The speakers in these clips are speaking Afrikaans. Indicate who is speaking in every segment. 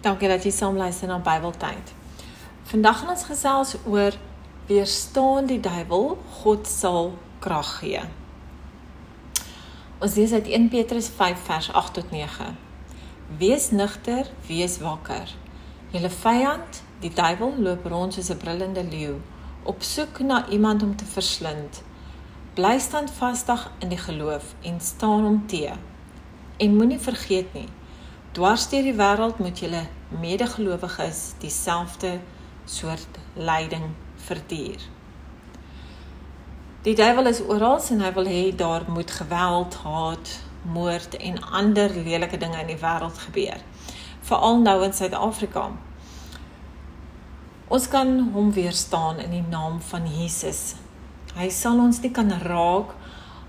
Speaker 1: Dankie dat jy saam luister na Bybeltyd. Vandag gaan ons gesels oor weerstaan die duiwel, God sal krag gee. Ons lees uit 1 Petrus 5 vers 8 tot 9. Wees nugter, wees wakker. Julle vyand, die duiwel, loop rond soos 'n brullende leeu, op soek na iemand om te verslind. Bly standvastig in die geloof en staan hom te. En moenie vergeet nie, dwars deur die wêreld moet julle medegelowiges dieselfde soort lyding verduur. Die duiwel is oral en hy wil hê daar moet geweld, haat, moord en ander lelike dinge in die wêreld gebeur. Veral nou in Suid-Afrika. Ons kan hom weerstaan in die naam van Jesus. Hy sal ons nie kan raak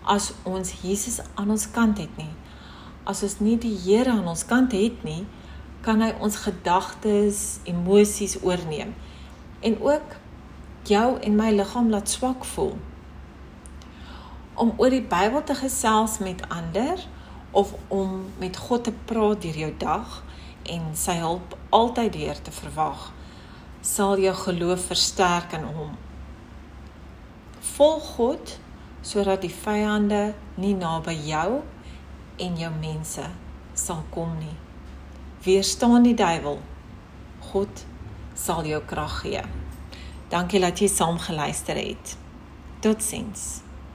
Speaker 1: as ons Jesus aan ons kant het nie as ons nie die Here aan ons kant het nie, kan hy ons gedagtes, emosies oorneem en ook jou en my liggaam laat swak voel. Om oor die Bybel te gesels met ander of om met God te praat deur jou dag en sy hulp altyd deur te verwag, sal jou geloof versterk in hom. Volg God sodat die vyande nie naby jou en jou mense sal kom nie. Weerstaan die duiwel. God sal jou krag gee. Dankie dat jy saam geluister het. Totsiens.